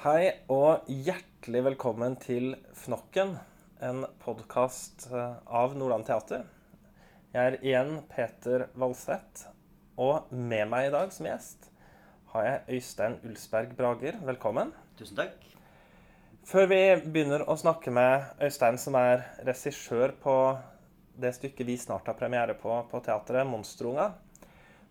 Hei og hjertelig velkommen til Fnokken, en podkast av Nordland Teater. Jeg er igjen Peter Valseth, og med meg i dag som gjest har jeg Øystein Ulsberg Brager. Velkommen. Tusen takk. Før vi begynner å snakke med Øystein, som er regissør på det stykket vi snart har premiere på på teatret, 'Monsterunga',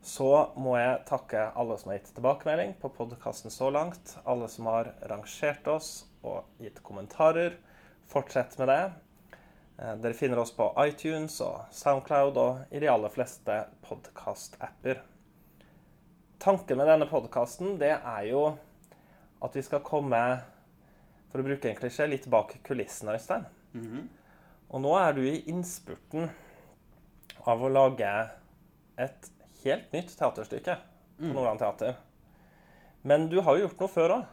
så må jeg takke alle som har gitt tilbakemelding på podkasten så langt. Alle som har rangert oss og gitt kommentarer. Fortsett med det. Eh, Dere finner oss på iTunes og Soundcloud og i de aller fleste podkast-apper. Tanken med denne podkasten det er jo at vi skal komme, for å bruke en klisjé, litt bak kulissene, Øystein. Og nå er du i innspurten av å lage et helt nytt teaterstykke på Nordland Teater. Men du har jo gjort noe før òg.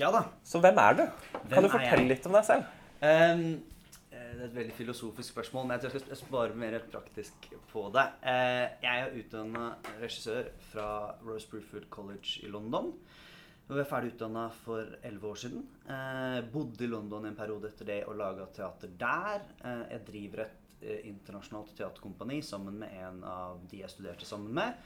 Ja da. Så hvem er du? Hvem kan du fortelle litt om deg selv? Eh, det er et veldig filosofisk spørsmål, men jeg tror jeg skal svare mer praktisk på det. Uh, jeg er utdanna regissør fra Rose Bruford College i London. Jeg var ferdig utdanna for elleve år siden. Uh, bodde i London en periode etter det og laga teater der. Uh, jeg driver et internasjonalt teaterkompani sammen med en av de jeg studerte sammen med.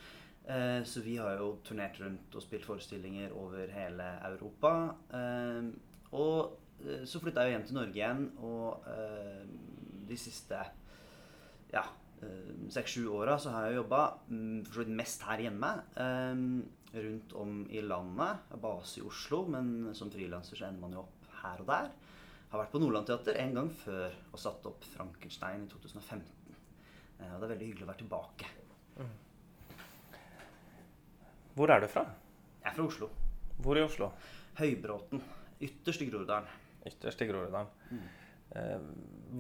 Eh, så vi har jo turnert rundt og spilt forestillinger over hele Europa. Eh, og eh, så flytta jeg hjem til Norge igjen, og eh, de siste ja, seks-sju åra så har jeg jobba vidt mest her hjemme. eh, rundt om i landet. Base i Oslo, men som frilanser så ender man jo opp her og der. Har vært på Nordland Teater en gang før og satt opp Frankenstein i 2015. Eh, og det er veldig hyggelig å være tilbake. Hvor er du fra? Jeg er fra Oslo. Hvor i Oslo? Høybråten. Ytterst i Groruddalen. Ytterst i Groruddalen. Mm.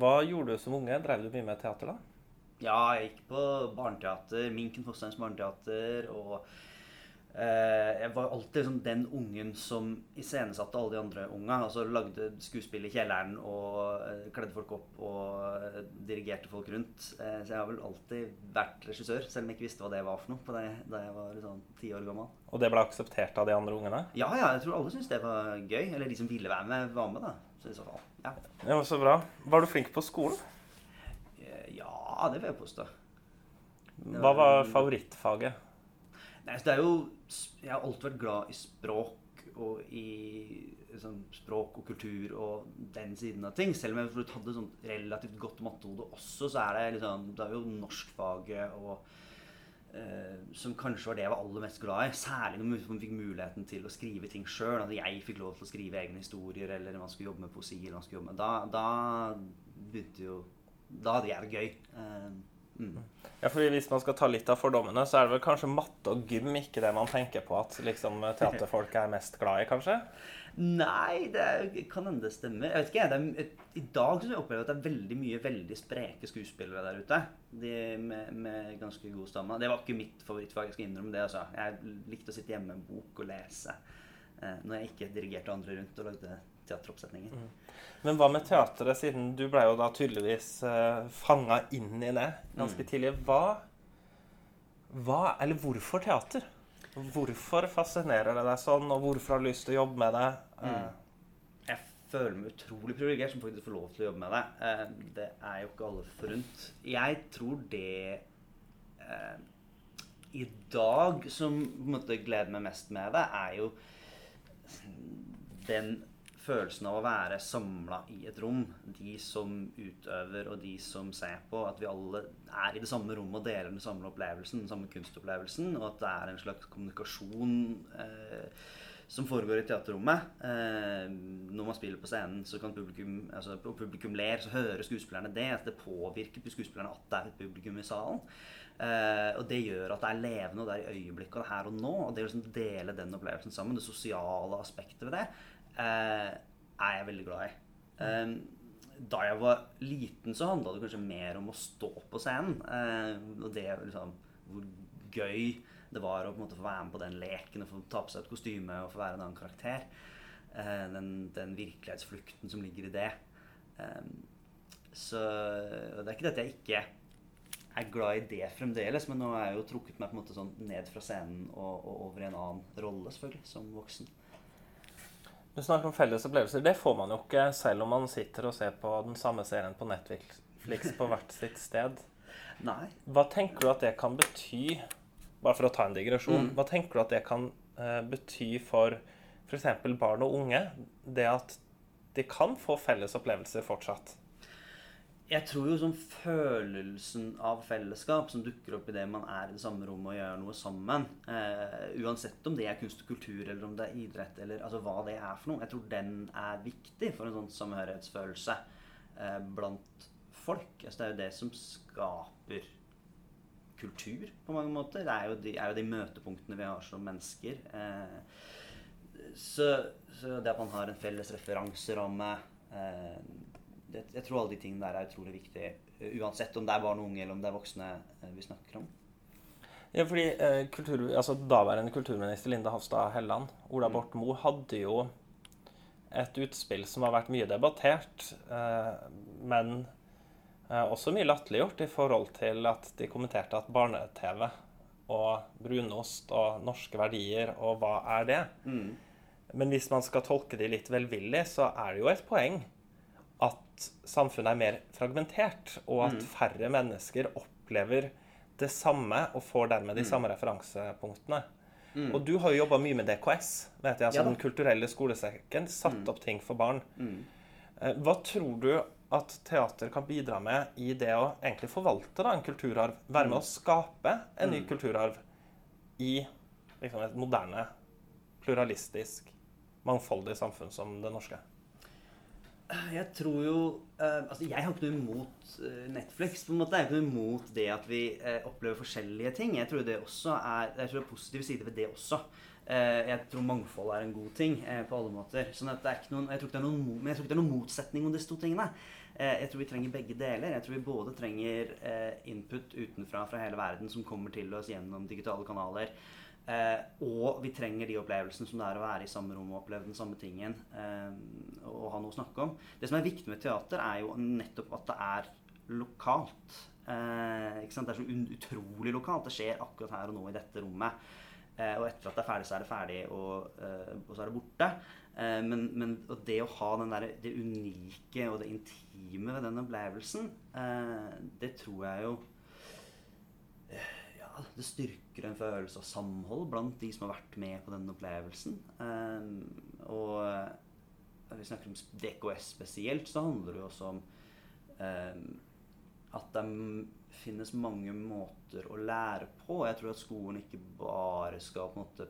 Hva gjorde du som unge? Drev du mye med teater da? Ja, jeg gikk på barneteater, Minken-Fosteins barneteater, og eh, jeg var alltid liksom den ungen som iscenesatte alle de andre unga. Altså lagde skuespill i kjelleren og eh, kledde folk opp og eh, dirigerte folk rundt. Eh, så jeg har vel alltid vært regissør, selv om jeg ikke visste hva det var for noe på det, da jeg var sånn ti år gammel. Og det ble akseptert av de andre ungene? Ja, ja, jeg tror alle syntes det var gøy. Eller de som ville være med, var med, da. Så i så fall, ja. Ja, så bra. Var du flink på skolen? Eh, Ja, det vil jeg påstå. Hva var favorittfaget? Nei, det er jo Jeg har alltid vært glad i språk og i sånn, språk og kultur og den siden av ting. Selv om jeg hadde et relativt godt mattehode også, så er det liksom Det er jo norskfaget og eh, som kanskje var det jeg var aller mest glad i. Særlig når man fikk muligheten til å skrive ting sjøl. At jeg fikk lov til å skrive egne historier, eller man skulle jobbe med poesi. Da, da begynte jo Da hadde jeg det gøy. Mm. Ja, for Hvis man skal ta litt av fordommene, så er det vel kanskje matte og gym ikke det man tenker på at liksom, teaterfolk er mest glad i, kanskje? Nei, det kan hende det stemmer. Jeg vet ikke, det er, I dag synes jeg opplever at det er veldig mye veldig spreke skuespillere der ute. De med, med ganske god stamme. Det var ikke mitt favorittfag, jeg skal innrømme det. Altså. Jeg likte å sitte hjemme med en bok og lese eh, når jeg ikke dirigerte andre rundt og lagde teateroppsetninger. Men hva med teatret, siden du ble jo da tydeligvis uh, fanga inn i det ganske tidlig. Hva, hva Eller hvorfor teater? Hvorfor fascinerer det deg sånn, og hvorfor har du lyst til å jobbe med det? Mm. Jeg føler meg utrolig privilegert som faktisk får lov til å jobbe med det. Uh, Det er jo ikke alle forunt. Jeg tror det uh, i dag som på en måte gleder meg mest med det, er jo den følelsen av å være samla i et rom. De som utøver og de som ser på. At vi alle er i det samme rommet og deler den samme opplevelsen, den samme kunstopplevelsen. Og at det er en slags kommunikasjon eh, som foregår i teaterrommet. Eh, når man spiller på scenen, så kan publikum altså, publikum ler, så hører skuespillerne det. At det påvirker skuespillerne at det er et publikum i salen. Eh, og det gjør at det er levende, og det er i øyeblikket og det er her og nå. Og det å liksom dele den opplevelsen sammen, det sosiale aspektet ved det, uh, er jeg veldig glad i. Um, da jeg var liten, så handla det kanskje mer om å stå på scenen. Uh, og det liksom Hvor gøy det var å på en måte få være med på den leken og få ta på seg et kostyme og få være en annen karakter. Den, den virkelighetsflukten som ligger i det. Um, så det er ikke det jeg ikke er glad i det fremdeles, men nå har jeg jo trukket meg på en måte sånn ned fra scenen og, og over i en annen rolle, selvfølgelig, som voksen. Du snakker om felles opplevelser. Det får man jo ikke selv om man sitter og ser på den samme serien på Netflix på hvert sitt sted. Nei. Hva tenker du at det kan bety, bare for å ta en digresjon, Mm. hva tenker du at det kan uh, bety for f.eks. barn og unge? Det at de kan få felles opplevelser fortsatt? Jeg tror jo sånn følelsen av fellesskap som dukker opp i det man er i det samme rommet og gjør noe sammen, eh, uansett om det er kunst og kultur eller om det er idrett eller altså hva det er for noe, jeg tror den er viktig for en sånn samhørighetsfølelse eh, blant folk. Altså, det er jo det som skaper kultur på mange måter. Det er jo de, er jo de møtepunktene vi har som mennesker. Eh, så, så det at man har en felles referanseramme eh, det, Jeg tror alle de tingene der er utrolig viktige. eh, Uansett om det er barn og unge eller om det er voksne eh, vi snakker om. Ja, fordi eh, kultur, altså Daværende kulturminister Linda Hofstad Helland, Ola Mm. Borten Moe, hadde jo et utspill som har vært mye debattert, eh, men eh, også mye latterliggjort i forhold til at de kommenterte at barne-TV og brunost og norske verdier og hva er det? Mm. Men hvis man skal tolke de litt velvillig, så er det jo et poeng at samfunnet er mer fragmentert, og at Mm. færre mennesker opplever det samme og får dermed de Mm. samme referansepunktene. Mm. Og du har jo jobba mye med DKS, vet jeg, altså Ja. Den kulturelle skolesekken. Satt Mm. opp ting for barn. Mm. Eh, Hva tror du at teater kan bidra med i det å egentlig forvalte da, en kulturarv? Være med å skape en ny Mm. kulturarv i liksom, et moderne, pluralistisk, mangfoldig samfunn som det norske? Jeg tror jo uh, Altså, jeg har ikke noe imot eh, Netflix. på en måte. Jeg har ikke noe imot det at vi uh, opplever forskjellige ting. Jeg tror det også er Jeg tror det er positive sider ved det også. Jeg tror mangfold er en god ting på alle måter. Sånn at det er ikke noen, jeg tror ikke det er noen, men jeg tror ikke det er noen motsetning om disse to tingene. Jeg tror vi trenger begge deler. Jeg tror vi både trenger input utenfra fra hele verden som kommer til oss gjennom digitale kanaler. Eh, og vi trenger de opplevelsene som det er å være i samme rom og oppleve den samme tingen. Eh, og ha noe å snakke om. Det som er viktig med teater, er jo nettopp at det er lokalt. Eh? Det er så utrolig lokalt. Det skjer akkurat her og nå i dette rommet. Eh, og etter at det er ferdig, så er det ferdig, og, eh, og så er det borte. Eh, men, men det å ha der, det unike og det intime ved den opplevelsen, det tror jeg jo det styrker en følelse av samhold blant de som har vært med på den opplevelsen. Um, og når vi snakker om DKS spesielt, så handler det jo også om um, at det finnes mange måter å lære på. Jeg tror at skolen ikke bare skal på en måte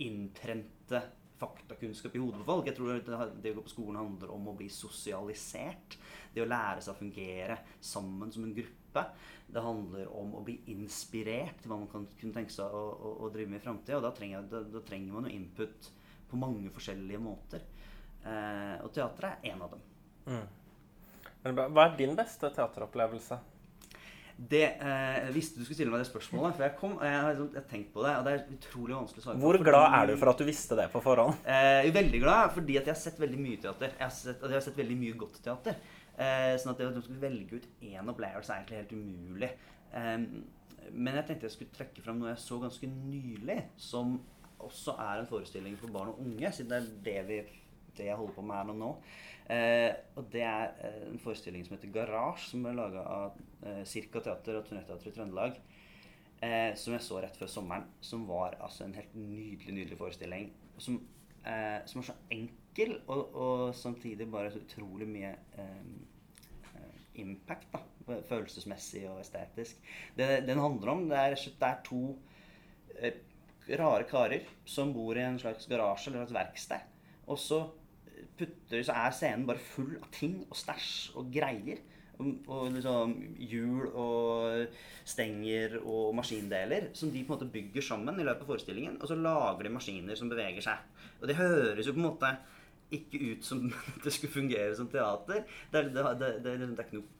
innprente faktakunnskap i hodet på folk. Jeg tror det, det å gå på skolen handler om å bli sosialisert. Det å lære seg å fungere sammen som en gruppe. Det handler om å bli inspirert til hva man kan kunne tenke seg å, å, å drive med i framtida. Og da trenger, da, da trenger man jo input på mange forskjellige måter. Eh, og teatret er en av dem. Mm. Hva er din beste teateropplevelse? Det eh, Jeg visste du skulle stille meg det spørsmålet, for jeg kom, og liksom, jeg har tenkt på det. Og det er utrolig vanskelig å svare på. Hvor glad er du for at du visste det på forhånd? Eh, veldig glad fordi at jeg har sett veldig mye teater. Jeg har sett, jeg har sett veldig mye godt teater. Eh, sånn at det å skulle velge ut én opplevelse er egentlig helt umulig. Eh, men jeg tenkte jeg skulle trekke fram noe jeg så ganske nylig, som også er en forestilling for barn og unge, siden det er det, vi, det jeg holder på med her nå. Eh, og det er eh, en forestilling som heter Garasje, som er laga av eh, Cirka Teater og Turnéteatret i Trøndelag. Eh, som jeg så rett før sommeren. Som var altså en helt nydelig nydelig forestilling. Som, eh, som er så enkel, og, og samtidig bare så utrolig mye eh, eh, impact. da, Følelsesmessig og estetisk. Det den handler om, det er, og det er to rare karer som bor i en slags garasje eller et verksted. Og så putter, så er scenen bare full av ting og stæsj og greier. Og, liksom hjul og stenger og maskindeler som de på en måte bygger sammen i løpet av forestillingen. Og så lager de maskiner som beveger seg. Og det høres jo på en måte ikke ut som det skulle fungere som teater. Det er, det, det, det, det er ikke noe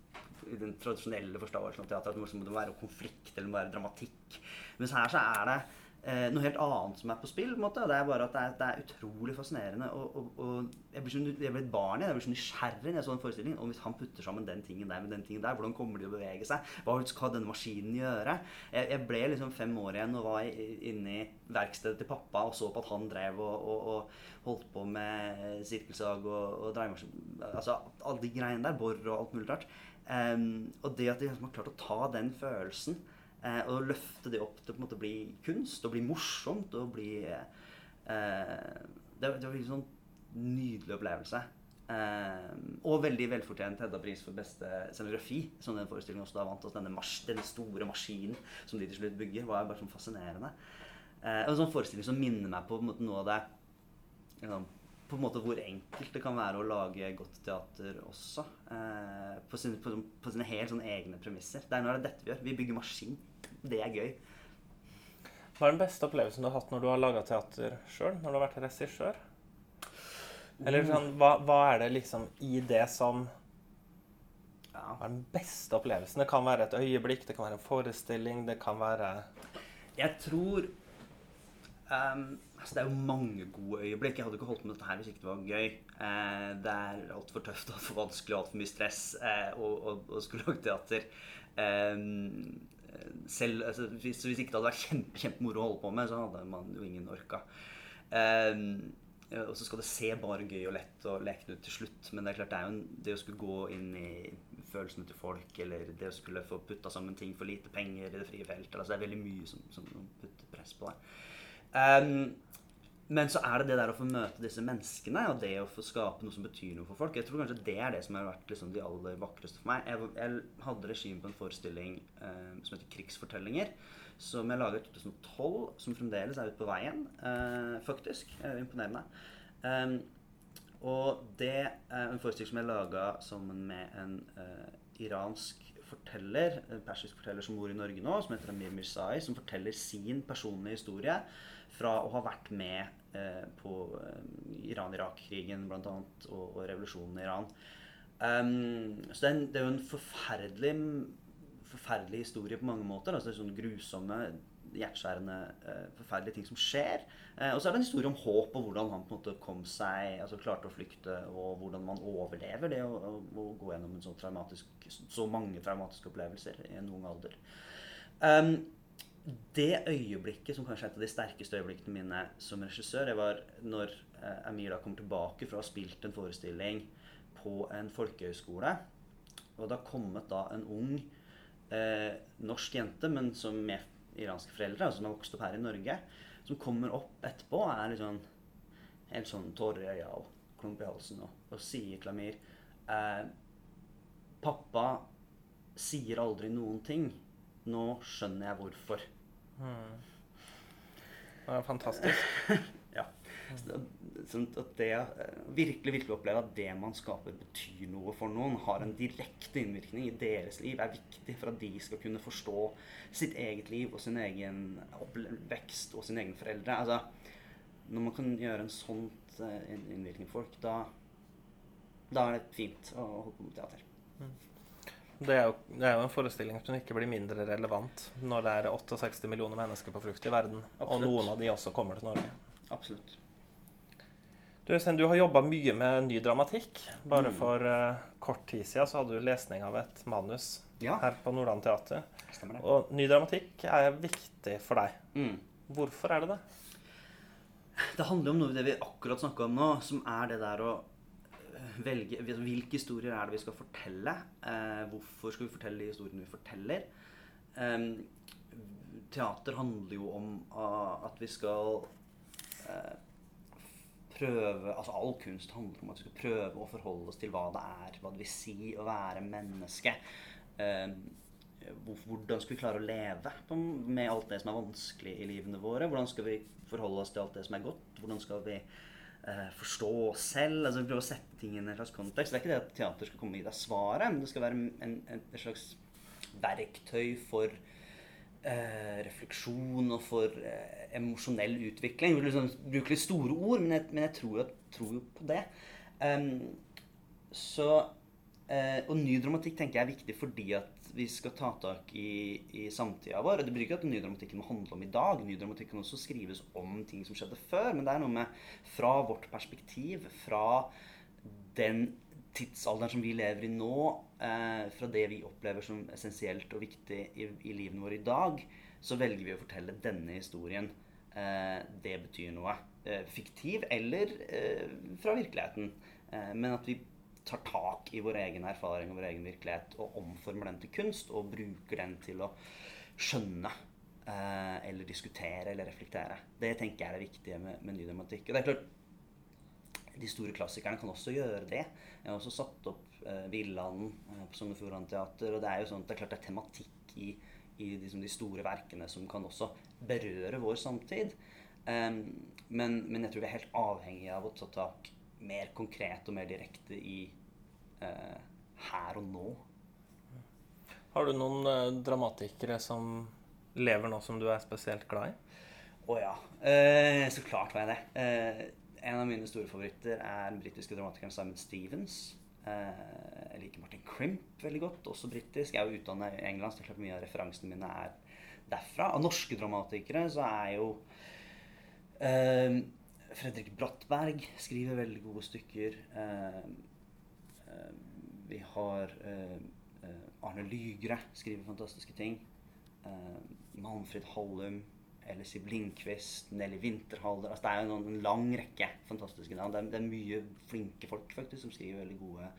i den tradisjonelle forståelsen av teater at det må være konflikt eller det må være dramatikk. Mens her så er det eh, noe helt annet som er på spill. på en måte, Det er bare at det er, det er utrolig fascinerende. Og, og, og jeg, blir så, jeg blir et barn igjen. Jeg blir så nysgjerrig når jeg så den forestillingen. Og hvis han putter sammen den tingen der med den tingen der, hvordan kommer de å bevege seg? Hva skal denne maskinen gjøre? Jeg, jeg ble liksom fem år igjen og var inne i verkstedet til pappa og så på at han drev og, og, og holdt på med sirkelsag og, og dreiemaskin Altså alle de greiene der. Bor og alt mulig rart. Um, og det at de liksom har klart å ta den følelsen eh, og løfte det opp til å bli kunst og bli morsomt og bli eh, det, det, var en sånn nydelig opplevelse. Eh, og veldig velfortjent Hedda-pris for beste scenografi, som den forestillingen også da vant oss. Denne, denne store maskinen som de til slutt bygger, var bare sånn fascinerende. Eh, og en sånn forestilling som minner meg på, på måte, noe av det liksom, på en måte hvor enkelt det kan være å lage godt teater også. Eh, på, sine, på, på, sine, helt sånn egne premisser. Det er nå det dette vi gjør. Vi bygger maskin. Det er gøy. Hva er den beste opplevelsen du har hatt når du har laga teater sjøl? Når du har vært regissør? Eller sånn, hva, hva, er det liksom i det som Hva er den beste opplevelsen? Det kan være et øyeblikk, det kan være en forestilling, det kan være Jeg tror um, altså Det er jo mange gode øyeblikk. Jeg hadde ikke holdt på med dette her hvis ikke det var gøy. Uh, det er altfor tøft, altfor vanskelig og altfor mye stress uh, å, å, å, skulle lage teater. Um, selv, altså, hvis, hvis, ikke det hadde vært kjempe, kjempemoro å holde på med, så hadde man jo ingen orka. Um, og så skal det se bare gøy og lett og lekende ut til slutt. Men det er klart det er en, det å skulle gå inn i følelsene til folk, eller det å skulle få putta sammen ting for lite penger i det frie feltet altså Det er veldig mye som, som putter press på deg. Um, men så er det det der å få møte disse menneskene, og det å få skape noe som betyr noe for folk. Jeg tror kanskje det er det som har vært liksom, de aller vakreste for meg. Jeg, jeg hadde regimen på en forestilling eh, som heter 'Krigsfortellinger', som jeg laget i 2012, som fremdeles er ute på veien, eh, faktisk. Eh, imponerende. Um, og det er en forestilling som jeg laga sammen med en eh, iransk forteller, en persisk forteller som bor i Norge nå, som heter Amir Mirzai, som forteller sin personlige historie fra å ha vært med på eh, Iran-Irak-krigen bl.a. Og, og revolusjonen i Iran. Um, så det er, en, det er, jo en forferdelig, forferdelig historie på mange måter. Altså det er sånne grusomme, hjerteskjærende, uh, forferdelige ting som skjer. Uh, og så er det en historie om håp og hvordan han på en måte kom seg, altså klarte å flykte, og hvordan man overlever det å, å, å gå gjennom en så, traumatisk, så mange traumatiske opplevelser i en ung alder. Um, det øyeblikket som kanskje er et av de sterkeste øyeblikkene mine som regissør, det var når eh, Emila kom tilbake fra å ha spilt en forestilling på en folkehøyskole. Og det har kommet da en ung eh, norsk jente, men som med iranske foreldre, altså som har vokst opp her i Norge, som kommer opp etterpå og er litt sånn helt sånn tårer i øya og klump i halsen og, og sier til Amir eh, Pappa sier aldri noen ting. Nå skjønner jeg hvorfor. Mm. Det er fantastisk. ja. Sånn at det eh, virkelig virkelig oppleve at det man skaper, betyr noe for noen, har en direkte innvirkning i deres liv, er viktig for at de skal kunne forstå sitt eget liv og sin egen oppvekst og sine egne foreldre. Altså, når man kan gjøre en sånn innvirkning på folk, da, da er det fint å holde på med teater. Mm. Det er, jo, det er, jo, en forestilling som ikke blir mindre relevant når det er 68 millioner mennesker på flukt i verden, Absolutt. og noen av de også kommer til Norge. Absolutt. Du, Sen, du har jobba mye med ny dramatikk. Bare mm. for uh, kort tid siden så hadde du lesning av et manus ja. her på Nordland Teater. Stemmer det. Og ny dramatikk er viktig for deg. Mm. Hvorfor er det det? Det handler om noe det vi akkurat snakka om nå, som er det der å velge Hvilke historier er det vi skal fortelle? Eh, hvorfor skal vi fortelle de historiene vi forteller? Eh, teater handler jo om uh, at vi skal uh, prøve Altså all kunst handler om at vi skal prøve å forholde oss til hva det er, hva det vil si å være menneske. Uh, hvordan skal vi klare å leve med alt det som er vanskelig i livene våre? Hvordan skal vi forholde oss til alt det som er godt? Hvordan skal vi eh, forstå oss selv. altså Prøve å sette ting i en slags kontekst. Det er ikke det at teater skal komme og gi deg svaret, men det skal være en, en, et slags verktøy for eh, refleksjon og for eh, emosjonell utvikling. Jeg vil liksom bruke litt store ord, men jeg, men tror, jeg tror, jo på det. Um, så Eh, og ny dramatikk tenker jeg er viktig fordi at vi skal ta tak i, i samtida vår. Og det betyr ikke at nydramatikken må handle om i dag. Ny dramatikk kan også skrives om ting som skjedde før. Men det er noe med fra vårt perspektiv, fra den tidsalderen som vi lever i nå, eh, fra det vi opplever som essensielt og viktig i, i livene våre i dag, så velger vi å fortelle denne historien. Eh, det betyr noe. Eh, fiktiv eller eh, fra virkeligheten. Eh, men at vi tar tak i vår egen erfaring og vår egen virkelighet og omformer den til kunst og bruker den til å skjønne eh, eller diskutere eller reflektere. Det tenker jeg er det viktige med, med ny dramatikk. Og det er klart, De store klassikerne kan også gjøre det. Jeg har også satt opp eh, Villanden eh, på Sogn og Fjordane Teater. Og det er jo sånn at det er klart det er tematikk i, i liksom de store verkene som kan også berøre vår samtid. Um, men, men, jeg tror vi er helt avhengig av å ta tak mer konkret og mer direkte i her og nå. Har du noen uh, dramatikere som lever nå som du er spesielt glad i? Å oh, ja. Eh, så klart var jeg det. en av mine store favoritter er den britiske dramatikeren Simon Stevens. jeg liker Martin Crimp veldig godt, også britisk. Jeg er jo utdannet i England, så mye av referansene mine er derfra. Av norske dramatikere så er jo Uh, Fredrik Brattberg skriver veldig gode stykker. Uh, vi har Arne Lygre skriver fantastiske ting. Manfred Hallum, Elsie Lindqvist, Nelly Winterhalder altså Det er jo en, lang rekke fantastiske navn. Det, det, er mye flinke folk faktisk som skriver veldig gode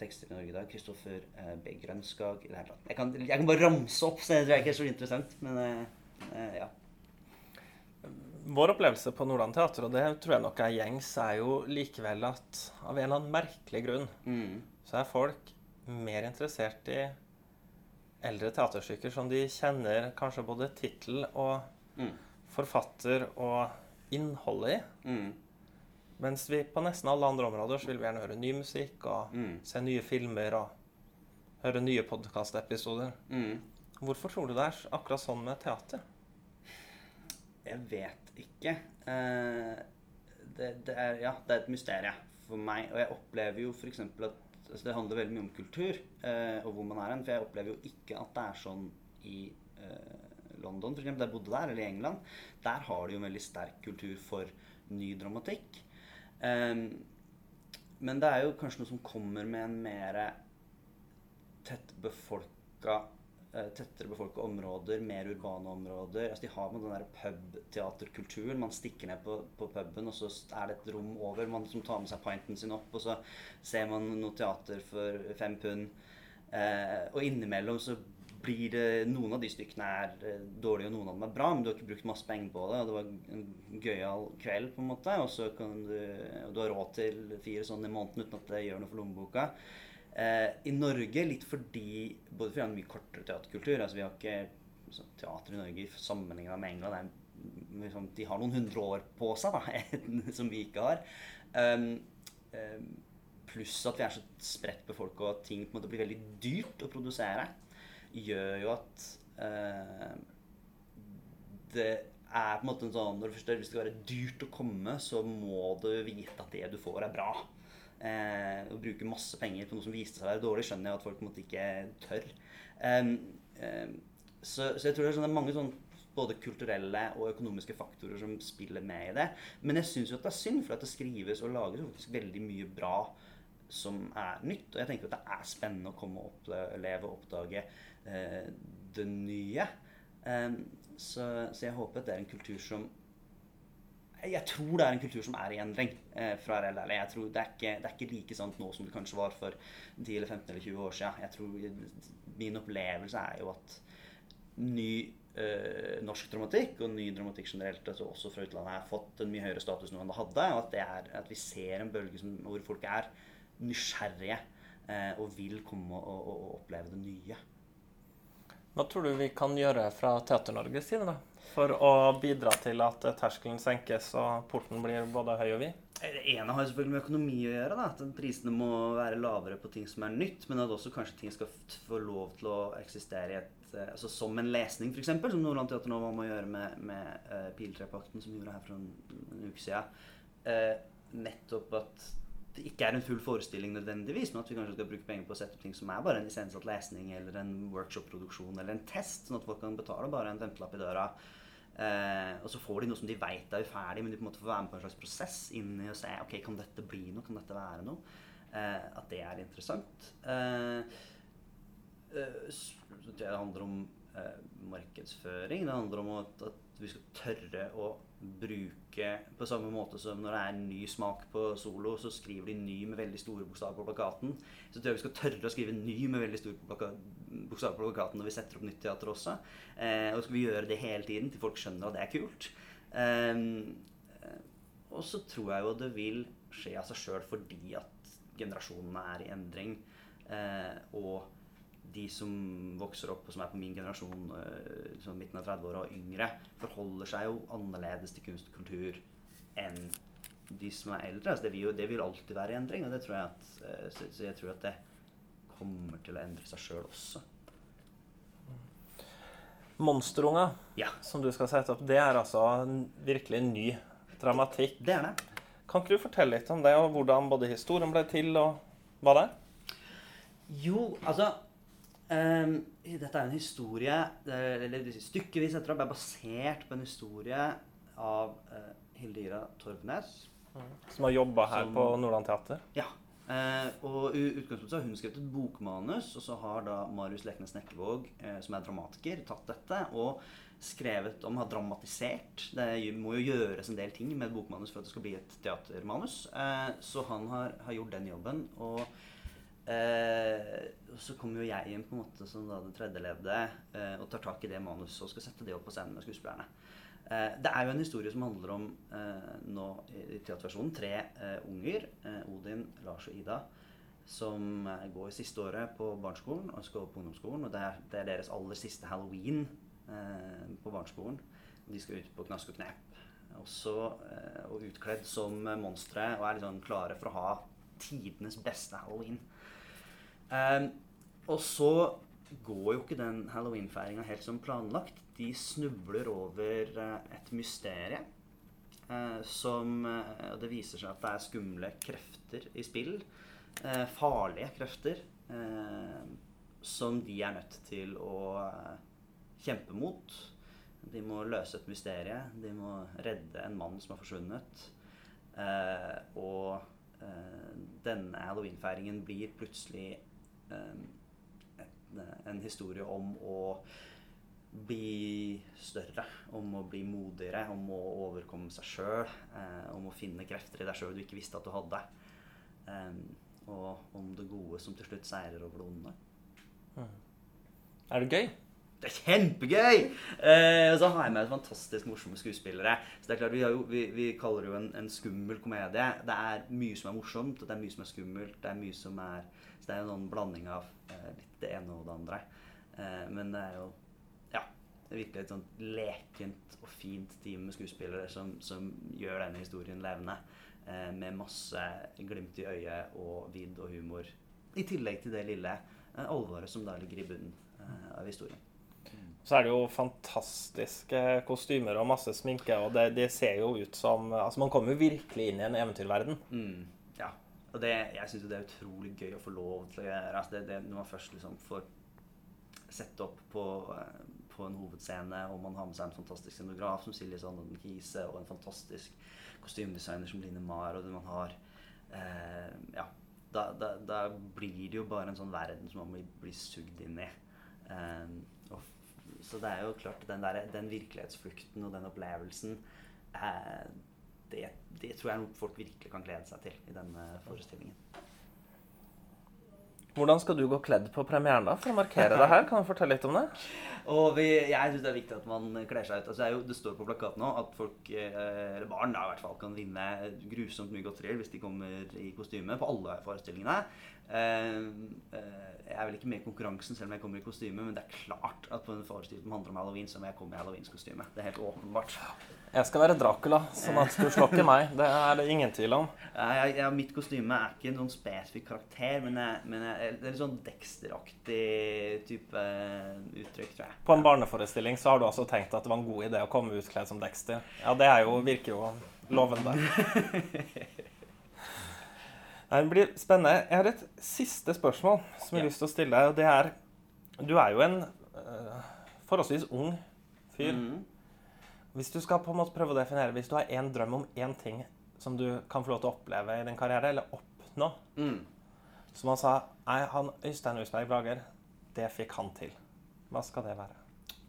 tekster i Norge i dag. Kristoffer eh, B. Grønskag jeg kan, jeg kan, bare ramse opp, så det tror jeg ikke er så interessant. Men ja vår opplevelse på Nordland Teater, og det tror jeg nok er gjengs, er jo likevel at av en eller annen merkelig grunn mm. så er folk mer interessert i eldre teaterstykker som de kjenner kanskje både tittel og mm. forfatter og innholdet i. Mm. Mens vi på nesten alle andre områder så vil vi gjerne høre ny musikk og mm. se nye filmer og høre nye podkastepisoder. Mm. Hvorfor tror du det er akkurat sånn med teater? Jeg vet ikke. Eh, det, det, er, ja, det er et mysterium for meg. Og jeg opplever jo f.eks. at altså det handler veldig mye om kultur eh, og hvor man er hen. For jeg opplever jo ikke at det er sånn i eh, London, f.eks., der jeg bodde der, eller i England. Der har de jo en veldig sterk kultur for ny dramatikk. Um, men det er jo kanskje noe som kommer med en mer tettbefolka Eh, tettere befolka områder, mer urbane områder. Altså, de har med den pubteaterkulturen. Man stikker ned på, på, puben, og så er det et rom over. Man som tar med seg pinten sin opp, og så ser man noe teater for fem pund. Eh, og innimellom så blir det Noen av de stykkene er eh, dårlige, og noen av dem er bra, men du har ikke brukt masse penger på det. Og det var en gøyal kveld, på en måte. Og så kan du, og du har råd til fire sånne i måneden uten at det gjør noe for lommeboka. Eh, I Norge litt fordi Både fordi vi har en mye kortere teaterkultur. altså Vi har ikke så, Teater i Norge sammenligna med England er, liksom, De har noen hundre år på seg da, som vi ikke har. Um, um, pluss at vi er så spredt befolka og at ting på en måte blir veldig dyrt å produsere, gjør jo at uh, det er på en måte en sånn Når det først hvis det skal være dyrt å komme, så må du vite at det du får, er bra eh, å bruke masse penger på noe som viste seg å være dårlig, skjønner jeg at folk måte ikke tør. Um, um, så, så, jeg tror det er, sånn, det er mange sånn både kulturelle og økonomiske faktorer som spiller med i det. Men jeg syns jo at det er synd, for at det skrives og lages faktisk veldig mye bra som er nytt. Og jeg tenker at det er spennende å komme og oppleve og oppdage eh, det nye. Um, så, så, jeg håper at det er en kultur som jeg tror det er en kultur som er i endring. Eh, være ærlig. Jeg tror det er, ikke, det er ikke like sant nå som det kanskje var for 10 eller 15 eller 20 år siden. Jeg tror, Min opplevelse er jo at ny eh, norsk dramatikk og ny dramatikk generelt, altså også fra utlandet, har fått en mye høyere status nå enn det hadde. Og at, er, at vi ser en bølge som, hvor folk er nysgjerrige eh, og vil komme og, og, og oppleve det nye. Hva tror du vi kan gjøre fra Teater-Norges side da, for å bidra til at terskelen senkes og porten blir både høy og vid? Det ene har selvfølgelig med økonomi å gjøre. da, At prisene må være lavere på ting som er nytt. Men at også kanskje ting skal få lov til å eksistere i et, eh, altså som en lesning, f.eks. Som Nordland Teater nå var med å gjøre med, med uh, Piltrepakten, som vi gjorde her for en, en uke siden. Uh, nettopp at det ikke er en full forestilling nødvendigvis, men at vi kanskje skal bruke penger på å sette opp ting som er bare en iscenesatt lesning eller en workshop-produksjon eller en test, sånn at folk kan betale bare en femtelapp i døra. Eh, og så får de noe som de veit er uferdig, men de på en måte får være med på en slags prosess inn i å se ok, kan dette bli noe, kan dette være noe. Eh, at det er interessant. Eh, eh det handler om eh, markedsføring. Det handler om at, at vi skal tørre å bruke På samme måte som når det er en ny smak på Solo, så skriver de 'ny' med veldig store bokstaver på plakaten. Så tror jeg vi skal tørre å skrive 'ny' med veldig store bokstaver på plakaten når vi setter opp nytt teater også. Eh, og skal vi gjøre det hele tiden til folk skjønner at det er kult. Eh, og så tror jeg jo det vil skje av seg sjøl fordi at generasjonene er i endring. Eh, og de som vokser opp og som er på min generasjon, liksom midten av 30-åra og yngre, forholder seg jo annerledes til kunst og kultur enn de som er eldre. Altså det, vil jo, det vil alltid være i endring, og det tror jeg at, eh, så, så jeg tror at det kommer til å endre seg sjøl også. Monsterunga, ja. som du skal sette opp, det er altså virkelig en ny dramatikk. Det er det. Kan ikke du fortelle litt om det, og hvordan både historien ble til, og hva det er? Jo, altså Um, dette er en historie eller Stykkevis etter opp er basert på en historie av uh, Hilde Ira Torvnes. Mm. Som har jobba her som, på Nordland Teater? Ja. Uh, og i utgangspunktet har hun skrevet et bokmanus, og så har da Marius Leknes Nekkevåg, uh, som er dramatiker, tatt dette og skrevet om, har dramatisert. Det må jo gjøres en del ting med et bokmanus for at det skal bli et teatermanus. så han har, har gjort den jobben. og Eh, så kommer jo jeg inn på en måte som da det tredje leddet eh, og tar tak i det manuset og skal sette det opp på scenen med skuespillerne. Eh, det er jo en historie som handler om eh, nå i teaterversjonen tre eh, unger, eh, Odin, Lars og Ida, som går siste året på barneskolen og skal over på ungdomsskolen. Og det er, det er deres aller siste halloween på barneskolen. De skal ut på knask og knep. Også, og utkledd som monstre og er liksom klare for å ha tidenes beste halloween. Um, og så går jo ikke den halloweenfeiringa helt som planlagt. De snubler over uh, et mysterium. Uh, som uh, Det viser seg at det er skumle krefter i spill. farlige krefter. som de er nødt til å kjempe mot. De må løse et mysterium. De må redde en mann som har forsvunnet. og denne halloweenfeiringen blir plutselig Eh, en historie om å bli større, om å bli modigere, om å overkomme seg sjøl. Eh, om å finne krefter i deg sjøl du ikke visste at du hadde. Eh, og om det gode som til slutt seirer over det onde. Mm. Er det gøy? Det er kjempegøy! Eh, og så har jeg med fantastisk morsomme skuespillere. Så det er klart, Vi, jo, vi, vi kaller det jo en, en, skummel komedie. Det er mye som er morsomt, det er mye som er skummelt. Det er mye som er Så det er jo noen blanding av eh, litt det ene og det andre. Eh, men det er jo ja, det er virkelig et sånt lekent og fint team med skuespillere som, som gjør denne historien levende. Eh, med masse glimt i øyet og vidd og humor. I tillegg til det lille eh, alvoret som da ligger i bunnen eh, av historien. Så er det jo fantastiske kostymer og masse sminke, og det, det ser jo ut som Altså, man kommer jo virkelig inn i en eventyrverden. Mm. Og det, jeg syns det er utrolig gøy å få lov til å gjøre. Altså det, det, når man først liksom får sette opp på, eh, på, en hovedscene, og man har med seg en fantastisk scenograf som Silje Sanden Kise, og en fantastisk kostymedesigner som Line Mar, og det man har eh, Ja. Da, da, da, blir det jo bare en sånn verden som man blir sugd inn i. Eh, så det er jo klart den, der, den virkelighetsflukten og den opplevelsen eh, det, det, tror jeg folk virkelig kan glede seg til i denne forestillingen. Hvordan skal du gå kledd på premieren da, for å markere det her? Kan du fortelle litt om det? Og vi, jeg syns det er viktig at man kler seg ut. Altså, jo, det, står på plakaten nå at folk, eh, eller barn da, i hvert fall, kan vinne grusomt mye godterier hvis de kommer i kostyme på alle forestillingene. Eh, eh, jeg er vel ikke med i konkurransen selv om jeg kommer i kostyme, men det er klart at på en forestilling som handler om halloween, så må jeg komme i halloweenskostyme. Det er helt åpenbart. Jeg skal være Dracula, sånn at du slår ikke meg. Det er det ingen tvil om. Jeg, jeg, mitt kostyme er ikke en sånn spesifikk karakter, men, jeg, men det er litt sånn Dexter-aktig type uttrykk, tror jeg. På en barneforestilling så har du altså tenkt at det var en god idé å komme utkledd som Dexter. Ja, det jo, virker jo lovende. Det blir spennende. Jeg har et siste spørsmål som jeg har lyst til å stille deg. og det er, Du er jo en uh, forholdsvis ung fyr. Mhm. Hvis du skal på en måte prøve å definere, hvis du har én drøm om én ting som du kan få lov til å oppleve i din karriere, eller oppnå Mm. Som han sa Nei, han Øystein Husberg Brager, det fikk han til. Hva skal det være?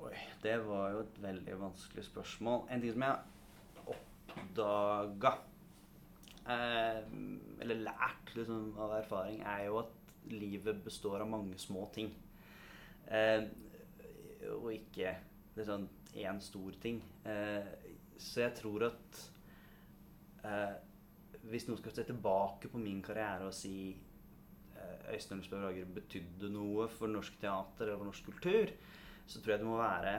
Oi, det var jo et veldig vanskelig spørsmål. En ting som jeg oppdaga eh, Eller lært liksom, av erfaring, er jo at livet består av mange små ting. Eh, og ikke liksom én stor ting. Eh, så jeg tror at eh, hvis noen skal se tilbake på min karriere og si eh, Øystein Ulsberg Rager betydde noe for norsk teater eller norsk kultur, så tror jeg det må være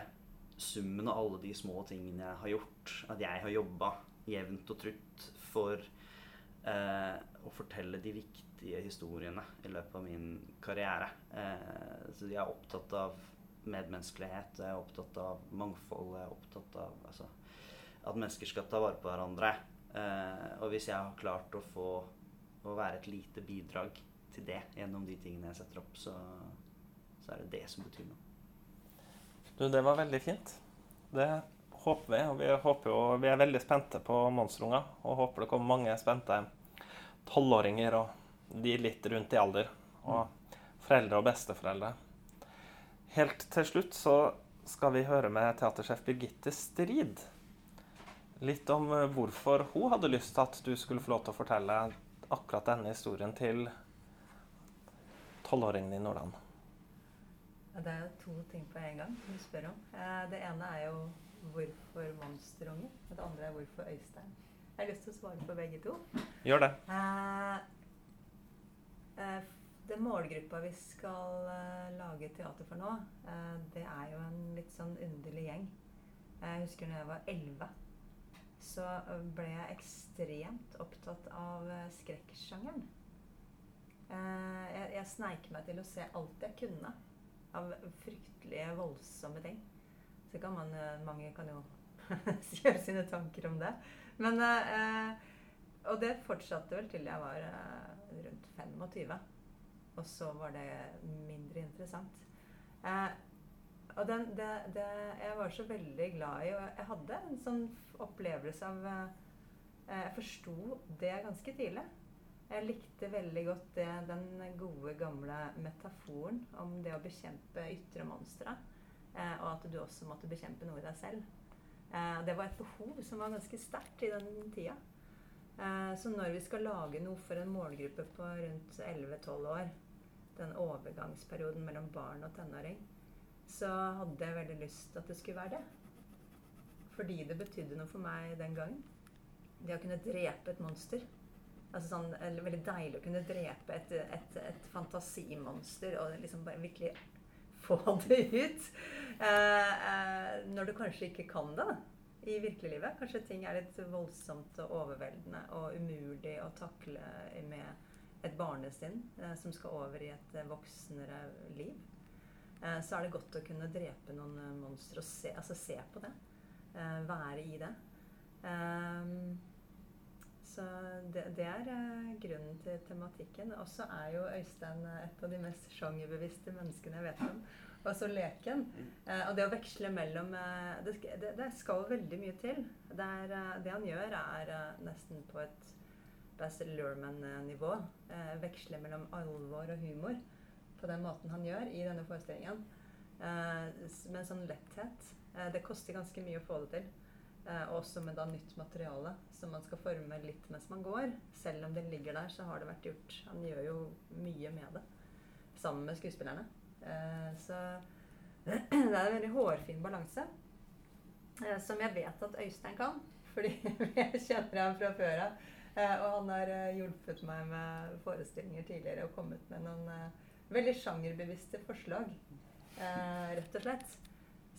summen av alle de små tingene jeg har gjort. At jeg har jobba jevnt og trutt for eh, å fortelle de viktige historiene i løpet av min karriere. Eh, så jeg er opptatt av medmenneskelighet, jeg er opptatt av mangfold, jeg er opptatt av altså, at mennesker skal ta vare på hverandre. Eh, og hvis jeg har klart å få å være et lite bidrag til det gjennom de tingene jeg setter opp, så, så er det det som betyr noe. Du, det var veldig fint. Det håper vi. Og vi, håper jo, vi er veldig spente på monsterunger. Og håper det kommer mange spente tolvåringer og de litt rundt i alder. Og foreldre og besteforeldre. Helt til slutt så skal vi høre med teatersjef Birgitte Strid. Litt om eh, hvorfor hun hadde lyst til at du skulle få lov til å fortelle akkurat denne historien til tolvåringen i Nordland. Det er jo to ting på en gang du spør om. Eh, Det ene er jo hvorfor monsterunger. og Det andre er hvorfor Øystein. Jeg har lyst til å svare på begge to. Gjør det. Eh, eh, Den målgruppa vi skal uh, lage teater for nå, uh, det er jo en litt sånn underlig gjeng. Jeg husker når jeg var elleve, så eh, ble jeg ekstremt opptatt av skrekksjangeren. Uh, Jeg, jeg sneik meg til å se alt jeg kunne av fryktelige, voldsomme ting. Så kan man, mange kan jo gjøre sine tanker om det. Men Og det fortsatte vel til jeg var rundt 25. Og så var det mindre interessant. Eh, og den, det, det jeg var så veldig glad i, og jeg hadde en sånn opplevelse av eh, Jeg forsto det ganske tidlig. Jeg likte veldig godt det, den gode, gamle metaforen om det å bekjempe ytre monstre. Eh, og at du også måtte bekjempe noe i deg selv. Eh, det var et behov som var ganske sterkt i den tida. Eh, så når vi skal lage noe for en målgruppe på rundt 11-12 år, den overgangsperioden mellom barn og tenåring, så hadde jeg veldig lyst at det skulle være det. Fordi det betydde noe for meg den gangen. Det å kunne drepe et monster. Altså sånn, Veldig deilig å kunne drepe et, et, et fantasimonster og liksom bare virkelig få det ut. Eh, eh, når du kanskje ikke kan det da, i virkeliglivet. Kanskje ting er litt voldsomt og overveldende og umulig å takle med et barnesinn eh, som skal over i et eh, voksnere liv. Eh, så er det godt å kunne drepe noen eh, monstre og se, altså se på det. Eh, være i det. Ehm, så det, det er eh, grunnen til tematikken. Og så er jo Øystein et av de mest sjangerbevisste menneskene jeg vet om. Og så leken. Eh, og det å veksle mellom eh, det, det, det skal veldig mye til. Det, er, eh, det han gjør, er eh, nesten på et Basil Lurman-nivå. Veksle mellom alvor og humor på den måten han gjør i denne forestillingen. Med en sånn letthet. Det koster ganske mye å få det til. Eh, og også med da nytt materiale som man skal forme litt mens man går. Selv om det ligger der, så har det vært gjort Han gjør jo mye med det sammen med skuespillerne. Eh, så det er en veldig hårfin balanse. Eh, som jeg vet at Øystein kan, fordi jeg kjenner ham fra før av. Eh, og han har hjulpet meg med forestillinger tidligere og kommet med noen veldig sjangerbevisste forslag. Rett og slett.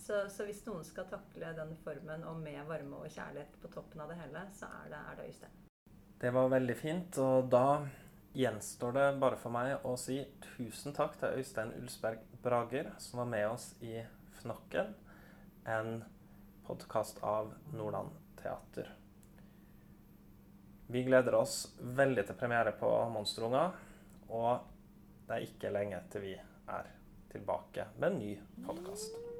Så, så hvis noen skal takle den formen og med varme og kjærlighet på toppen av det hele, så er det, er det Øystein. Det var veldig fint, og da gjenstår det bare for meg å si tusen takk til Øystein Ulsberg Brager, som var med oss i Fnokken, en podkast av Nordland Teater. Vi gleder oss veldig til premiere på Monsterunger. Og det er ikke lenge til vi er tilbake med en ny podkast.